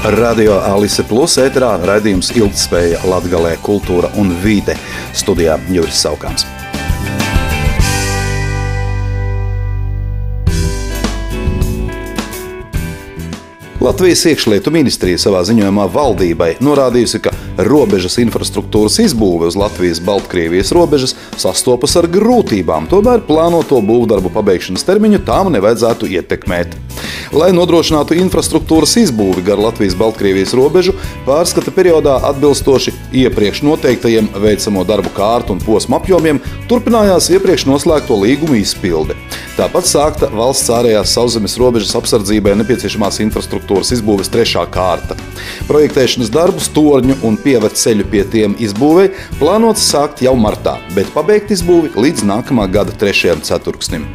Radio Alise Plus ēterā raidījums Ilgtspēja Latgalē kultūra un vīde studijā Juris Saukāns. Latvijas iekšlietu ministrija savā ziņojumā valdībai norādījusi, ka robežas infrastruktūras izbūve uz Latvijas-Baltkrievijas robežas sastopas ar grūtībām, tomēr plānoto būvdarbu pabeigšanas termiņu tām nevajadzētu ietekmēt. Lai nodrošinātu infrastruktūras izbūvi gar Latvijas-Baltkrievijas robežu, pārskata periodā atbilstoši iepriekš noteiktajiem veicamo darbu kārtu un posmu apjomiem, turpinājās iepriekš noslēgto līgumu izpilde. Tāpat sākta valsts ārējās sauszemes robežas apsardzībai nepieciešamās infrastruktūras izbūves trešā kārta. Projektēšanas darbus, torņu un pievadu ceļu pie tiem izbūvei plānots sākt jau martā, bet pabeigt izbūvi līdz nākamā gada trešajam ceturksnim.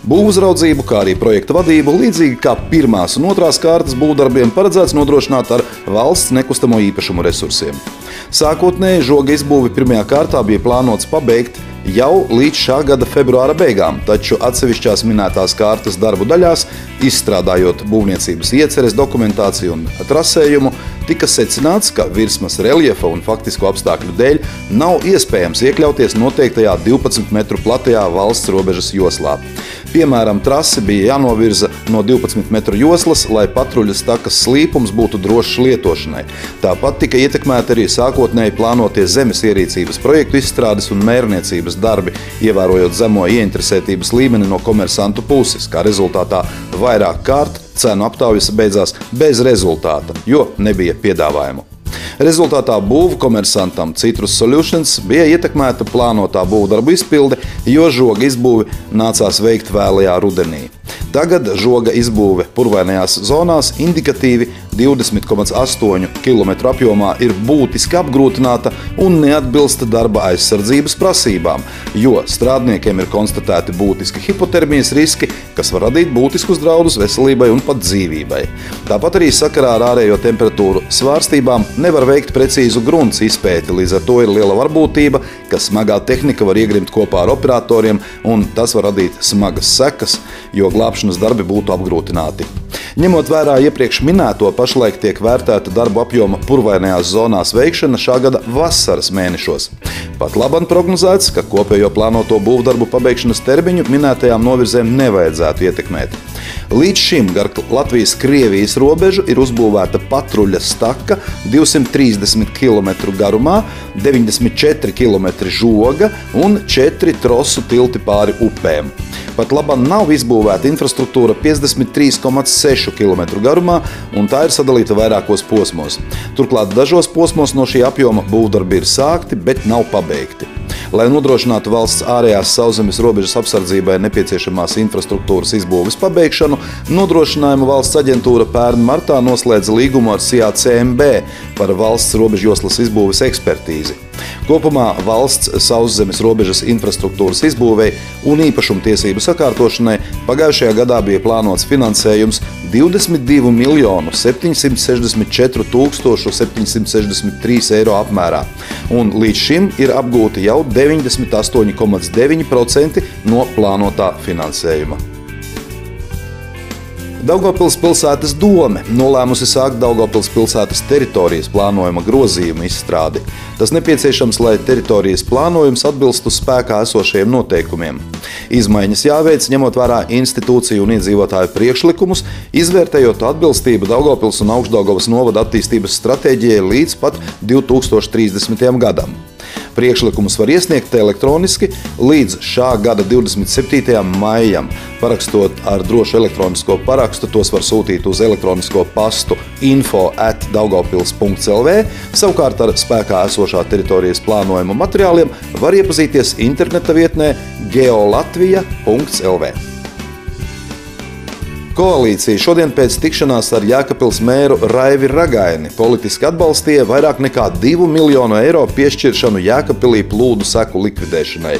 Būvuzraudzību, kā arī projekta vadību, līdzīgi kā pirmās un otrās kārtas būvdarbiem, paredzēts nodrošināt ar valsts nekustamo īpašumu resursiem. Sākotnēji žoga izbūvi pirmajā kārtā bija plānots pabeigt jau līdz šā gada februāra beigām, taču atsevišķās minētās kārtas darbu daļās, izstrādājot būvniecības ieceres, dokumentāciju un trasējumu, tika secināts, ka virsmas reljefa un faktisko apstākļu dēļ nav iespējams iekļauties noteiktajā 12 metru platajā valsts robežas joslā. Piemēram, trase bija jānovirza no 12 metru joslas, lai patruļas takas slīpums būtu drošs lietošanai. Tāpat tika ietekmēti arī sākotnēji plānotie zemes ierīcības projektu izstrādes un mērniecības darbi, ievērojot zemo ieinteresētības līmeni no komersantu puses, kā rezultātā vairāk kārt cenu aptaujas beidzās bez rezultāta, jo nebija piedāvājumu. Rezultātā būvu komersantam Citrus Solutions bija ietekmēta plānotā būvdarbu izpilde, jo žoga izbūvi nācās veikt vēlajā rudenī. Tagad žoga izbūve purvainajās zonās indikatīvi 20,8 km apjomā ir būtiski apgrūtināta un neatbilst darba aizsardzības prasībām, jo strādniekiem ir konstatēti būtiski hipotermijas riski, kas var radīt būtiskus draudus veselībai un pat dzīvībai. Tāpat arī sakarā ar ārējo temperatūru svārstībām nevar veikt precīzu grunts izpēti, līdz ar to ir liela varbūtība, ka smagā tehnika var iegrimt kopā ar operatoriem, un tas var radīt smagas sekas, jo glābšanas darbi būtu apgrūtināti. Ņemot vērā iepriekš minēto, pašlaik tiek vērtēta darbu apjoma purvainajās zonās veikšana šā gada vasaras mēnešos. Pat labam prognozēts, ka kopējo plānoto būvdarbu pabeigšanas termiņu minētajām novirzēm nevajadzētu ietekmēt. Līdz šim gar Latvijas-Krievijas robežu ir uzbūvēta patruļa staka 230 km garumā, 94 km žoga un 4 trosu tilti pāri upēm. Pat labi nav izbūvēta infrastruktūra 53,6 km garumā, un tā ir sadalīta vairākos posmos. Turklāt dažos posmos no šī apjoma būvdarbi ir sākti, bet nav pabeigti. Lai nodrošinātu valsts ārējās sauszemes robežas apsardzībai nepieciešamās infrastruktūras izbūves pabeigšanu, nodrošinājumu valsts aģentūra pērn martā noslēdza līgumu ar CIA CMB par valsts robežjoslas izbūves ekspertīzi. Kopumā valsts sauszemes robežas infrastruktūras izbūvei un īpašumtiesību sakārtošanai pagājušajā gadā bija plānots finansējums 22 miljonu 764 tūkstošu 763 eiro apmērā, un līdz šim ir apgūti jau 98,9% no plānotā finansējuma. Daugopils pilsētas dome nolēmusi sākt Daugopils pilsētas teritorijas plānojuma grozījuma izstrādi. Tas nepieciešams, lai teritorijas plānojums atbilstu spēkā esošajiem noteikumiem. Izmaiņas jāveic ņemot vērā institūciju un iedzīvotāju priekšlikumus, izvērtējot atbilstību Daugopils un Augstdaugavas novada attīstības stratēģijai līdz pat 2030. gadam. Priekšlikumus var iesniegt elektroniski līdz šā gada 27. maijam. Parakstot ar drošu elektronisko parakstu, tos var sūtīt uz elektronisko pastu info at daugopils.lv. Savukārt ar spēkā esošā teritorijas plānojuma materiāliem var iepazīties interneta vietnē geolatvija.lv. Koalīcija šodien pēc tikšanās ar Jēkabils mēru Raivi Ragaini politiski atbalstīja vairāk nekā 2 miljonu eiro piešķiršanu Jēkabīlī plūdu seku likvidēšanai.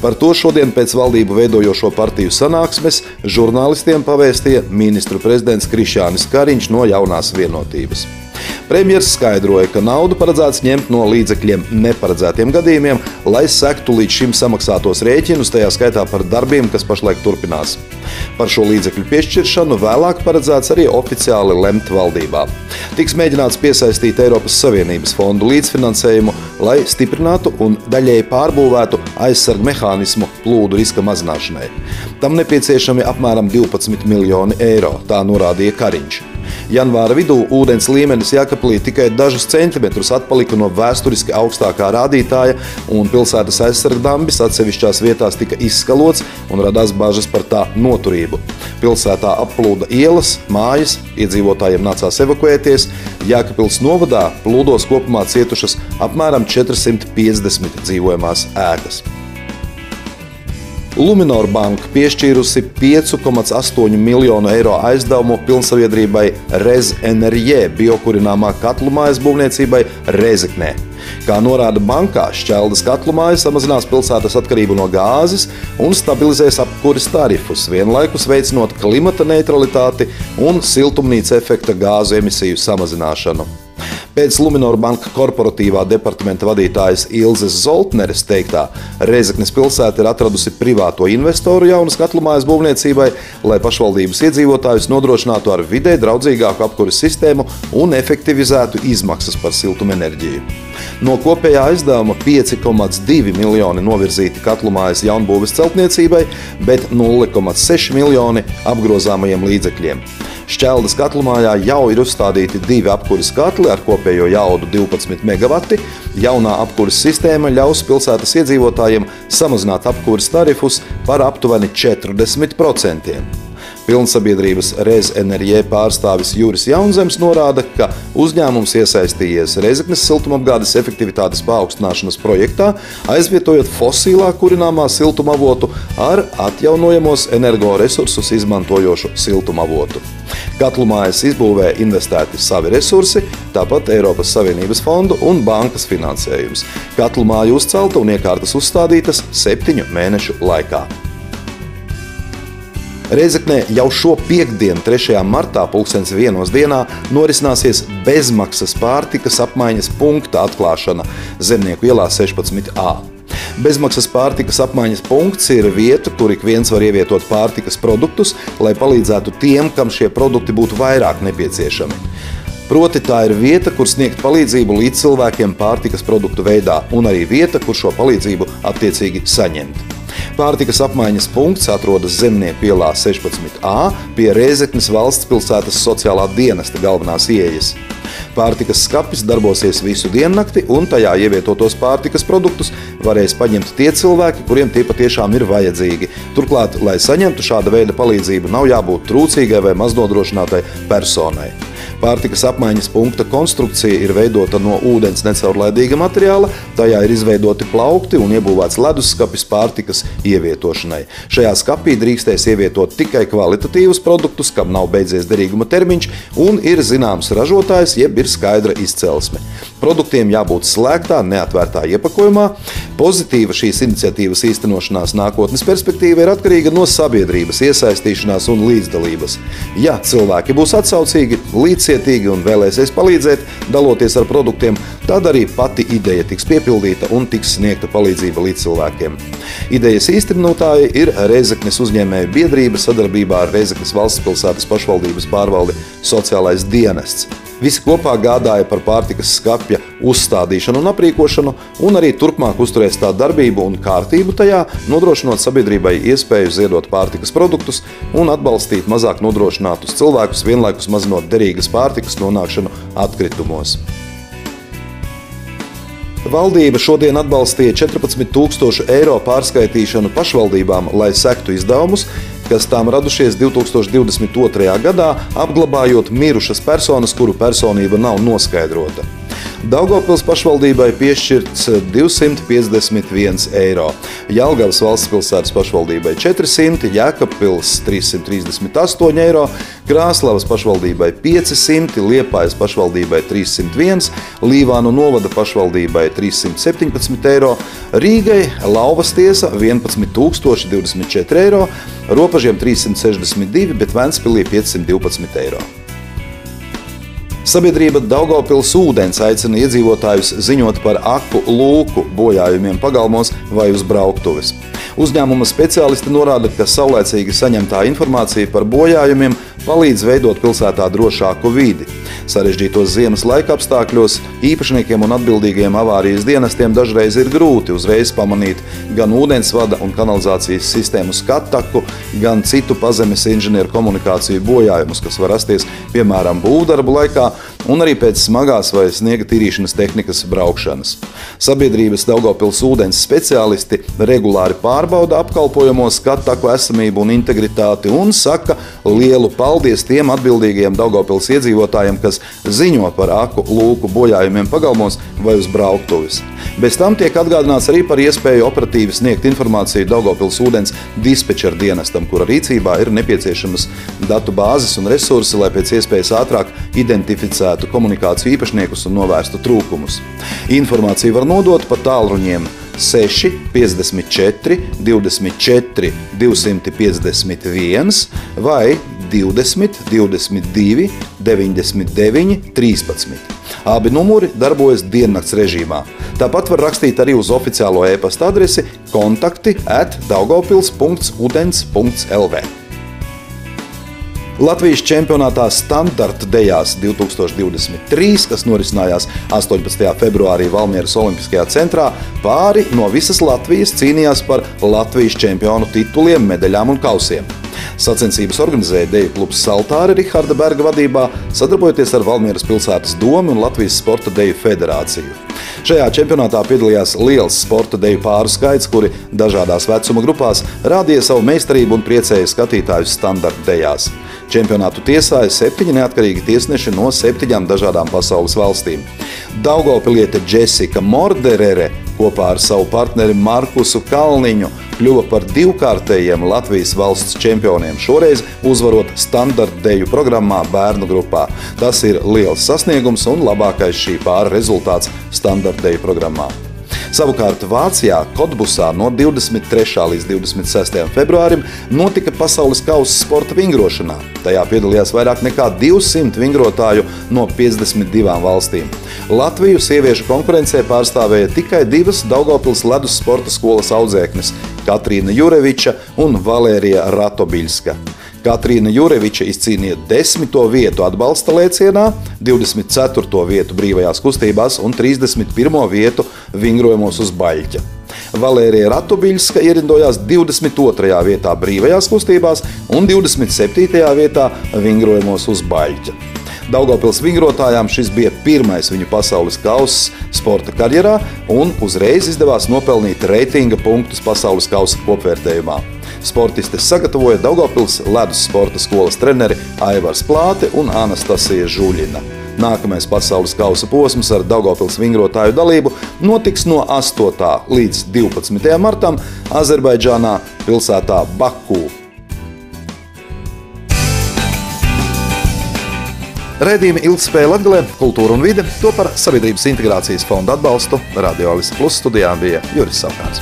Par to šodien pēc valdību veidojošo partiju sanāksmes žurnālistiem pavēstīja ministru prezidents Krišjānis Kariņš no jaunās vienotības. Premjeras skaidroja, ka naudu paredzēts ņemt no līdzekļiem neparedzētiem gadījumiem, lai sektu līdz šim samaksātos rēķinus, tajā skaitā par darbiem, kas pašlaik turpinās. Par šo līdzekļu piešķiršanu vēlāk paredzēts arī oficiāli lemt valdībā. Tiks mēģināts piesaistīt Eiropas Savienības fondu līdzfinansējumu, lai stiprinātu un daļēji pārbūvētu aizsargu mehānismu plūdu riska mazināšanai. Tam nepieciešami apmēram 12 miljoni eiro, tā norādīja Kariņš. Janvāra vidū ūdens līmenis Jēkablī tikai dažus centimetrus atpalika no vēsturiski augstākā rādītāja, un pilsētas aizsargdambis atsevišķās vietās tika izskalots un radās bažas par tā noturību. Pilsētā applūda ielas, mājas, iedzīvotājiem nācās evakuēties. Jēkabils novadā plūdos kopumā cietušas apmēram 450 dzīvojamās ēkas. Luminor banka piešķīrusi 5,8 miljonu eiro aizdevumu pilnsaviedrībai Rez Enerģē biokurināmā katlu mājas būvniecībai Rezeknē. Kā norāda bankā, šķeldas katlu māja samazinās pilsētas atkarību no gāzes un stabilizēs apkuras tarifus, vienlaikus veicinot klimata neutralitāti un siltumnīca efekta gāzu emisiju samazināšanu. Pēc Luminor banka korporatīvā departamenta vadītājas Ilzes Zoltneres teiktā, Reizeknes pilsēta ir atradusi privāto investoru jaunas katlumājas būvniecībai, lai pašvaldības iedzīvotājus nodrošinātu ar vidē draudzīgāku apkuras sistēmu un efektivizētu izmaksas par siltumenerģiju. No kopējā aizdevuma 5,2 miljoni novirzīti katlumājas jaunbūves celtniecībai, bet 0,6 miljoni apgrozāmajiem līdzekļiem. Šķeldas katlumājā jau ir uzstādīti divi apkuras katli ar kopējo jaudu 12 MW. Jaunā apkuras sistēma ļaus pilsētas iedzīvotājiem samazināt apkuras tarifus par aptuveni 40%. Pilnsabiedrības Rez Enerģē pārstāvis Juris Jaunzems norāda, ka uzņēmums iesaistījies Reizeknes siltumapgādes efektivitātes paaugstināšanas projektā, aizvietojot fosilā kurināmā siltumavotu ar atjaunojamos energoresursus izmantojošu siltumavotu. Katlu mājas izbūvē investēti savi resursi, tāpat Eiropas Savienības fondu un bankas finansējums. Katlu māju uzcelta un iekārtas uzstādītas septiņu mēnešu laikā. Reizeknē jau šo piekdienu, 3. martā, 2001. dienā norisināsies bezmaksas pārtikas apmaiņas punkta atklāšana Zemnieku ielā 16a. Bezmaksas pārtikas apmaiņas punkts ir vieta, kur ik viens var ievietot pārtikas produktus, lai palīdzētu tiem, kam šie produkti būtu vairāk nepieciešami. Proti, tā ir vieta, kur sniegt palīdzību līdz cilvēkiem pārtikas produktu veidā, un arī vieta, kur šo palīdzību attiecīgi saņemt. Pārtikas apmaiņas punkts atrodas Zemnieku ielā 16a pie Rēzeknes valsts pilsētas sociālā dienesta galvenās ieejas. Pārtikas skapis darbosies visu diennakti, un tajā ievietotos pārtikas produktus varēs paņemt tie cilvēki, kuriem tie patiešām ir vajadzīgi. Turklāt, lai saņemtu šāda veida palīdzību, nav jābūt trūcīgai vai maznodrošinātai personai. Pārtikas apmaiņas punkta konstrukcija ir veidota no ūdens necaurlaidīga materiāla, tajā ir izveidoti plaukti un iebūvēts leduskapis pārtikas ievietošanai. Šajā skapī drīkstēs ievietot tikai kvalitatīvus produktus, kam nav beidzies derīguma termiņš un ir zināms ražotājs, jeb ir skaidra izcelsme. Produktiem jābūt slēgtā, neatvērtā iepakojumā. Pozitīva šīs iniciatīvas īstenošanās nākotnes perspektīva ir atkarīga no sabiedrības iesaistīšanās un līdzdalības. Ja cilvēki būs atsaucīgi, līdzcietīgi un vēlēsies palīdzēt, daloties ar produktiem, tad arī pati ideja tiks piepildīta un tiks sniegta palīdzība līdz cilvēkiem. Idejas īstenotāji ir Reizeknes uzņēmēju biedrība sadarbībā ar Reizeknes valsts pilsētas pašvaldības pārvaldi Sociālais dienests. Visi kopā gādāja par pārtikas skapja uzstādīšanu un aprīkošanu, un arī turpmāk uzturēs tā darbību un kārtību tajā, nodrošinot sabiedrībai iespēju ziedot pārtikas produktus un atbalstīt mazāk nodrošinātus cilvēkus, vienlaikus mazinot derīgas pārtikas nonākšanu atkritumos. Valdība šodien atbalstīja 14,000 eiro pārskaitīšanu pašvaldībām, lai sektu izdevumus, kas tām radušies 2022. gadā, apglabājot mirušas personas, kuru personība nav noskaidrota. Daugopils pašvaldībai piešķirts 251 eiro, Jelgavas valsts pilsētas pašvaldībai 400, Jēkabpils 338 eiro, Krāslavas pašvaldībai 500, Liepājas pašvaldībai 301, Līvānu novada pašvaldībai 317 eiro, Rīgai Lauvas tiesa 11 024 eiro, Ropažiem 362, bet Ventspilī 512 eiro. Sabiedrība Daugopils ūdens aicina iedzīvotājus ziņot par aku lūku bojājumiem pagalmos vai uz brauktuves. Uzņēmuma speciālisti norāda, ka saulēcīgi saņemtā informācija par bojājumiem palīdz veidot pilsētā drošāku vidi. Sarežģītos ziemas laika apstākļos īpašniekiem un atbildīgiem avārijas dienestiem dažreiz ir grūti uzreiz pamanīt gan ūdensvada un kanalizācijas sistēmu skataku, gan citu pazemes inženieru komunikāciju bojājumus, kas var rasties piemēram būvdarbu laikā un arī pēc smagās vai sniega tīrīšanas tehnikas braukšanas. Sabiedrības Daugopils ūdens speciālisti regulāri pārbauda apkalpojamo skataku esamību un integritāti un saka lielu paldies tiem atbildīgajiem Daugopils iedzīvotājiem, kas ziņo par aku lūku bojājumiem pagalmos vai uz brauktuves. Bez tam tiek atgādināts arī par iespēju operatīvi sniegt informāciju Daugopils ūdens dispečera dienestam, kura rīcībā ir nepieciešamas datu bāzes un resursi, lai pēc iespējas ātrāk identificētu komunikāciju īpašniekus un novērstu trūkumus. Informāciju var nodot pa tālruņiem 6, 54, 24, 251 vai 20, 22, 99, 13. Abi numuri darbojas diennakts režīmā. Tāpat var rakstīt arī uz oficiālo e-pasta adresi kontakti at daugopils.udens.lv. Latvijas čempionātā standarta dejās 2023, kas norisinājās 18. februārī Valmieras Olimpiskajā centrā, pāri no visas Latvijas cīnījās par Latvijas čempionu tituliem, medaļām un kausiem. Sacensības organizēja Deju klubs Saltāri Riharda Berga vadībā, sadarbojoties ar Valmieras pilsētas domu un Latvijas Sporta Deju federāciju. Šajā čempionātā piedalījās liels sporta deju pāru skaits, kuri dažādās vecuma grupās rādīja savu meistarību un priecēja skatītājus standarta dejās. Čempionātu tiesāja septiņi neatkarīgi tiesneši no septiņām dažādām pasaules valstīm. Daugopiliete Jessica Morderere kopā ar savu partneri Markusu Kalniņu kļuva par divkārtējiem Latvijas valsts čempioniem, šoreiz uzvarot standarta deju programmā bērnu grupā. Tas ir liels sasniegums un labākais šī pāra rezultāts standarta deju programmā. Savukārt Vācijā, Kotbusā no 23. līdz 26. februārim notika pasaules kausa sporta vingrošanā. Tajā piedalījās vairāk nekā 200 vingrotāju no 52 valstīm. Latviju sieviešu konkurencē pārstāvēja tikai divas Daugopils ledus sporta skolas audzēknes - Katrīna Jureviča un Valērija Ratobiļska. Katrīna Jureviča izcīnīja 10. vietu atbalsta lēcienā, 24. vietu brīvajās kustībās un 31. vietu vingrojumos uz baļķa. Valērija Ratubiļska ierindojās 22. vietā brīvajās kustībās un 27. vietā vingrojumos uz baļķa. Daugopils vingrotājām šis bija pirmais viņu pasaules kausa sporta karjerā un uzreiz izdevās nopelnīt reitinga punktus pasaules kausa kopvērtējumā. Sportistes sagatavoja Daugopils ledus sporta skolas treneri Aivars Plāte un Anastasija Žuļina. Nākamais pasaules kausa posms ar Daugopils vingrotāju dalību notiks no 8. līdz 12. martam Azerbaidžānā pilsētā Bakū. Redzījuma ilgspēja Latvijā, kultūra un vide to par Sabiedrības integrācijas fonda atbalstu Radio Alisa Plus studijā bija Juris Saukāns.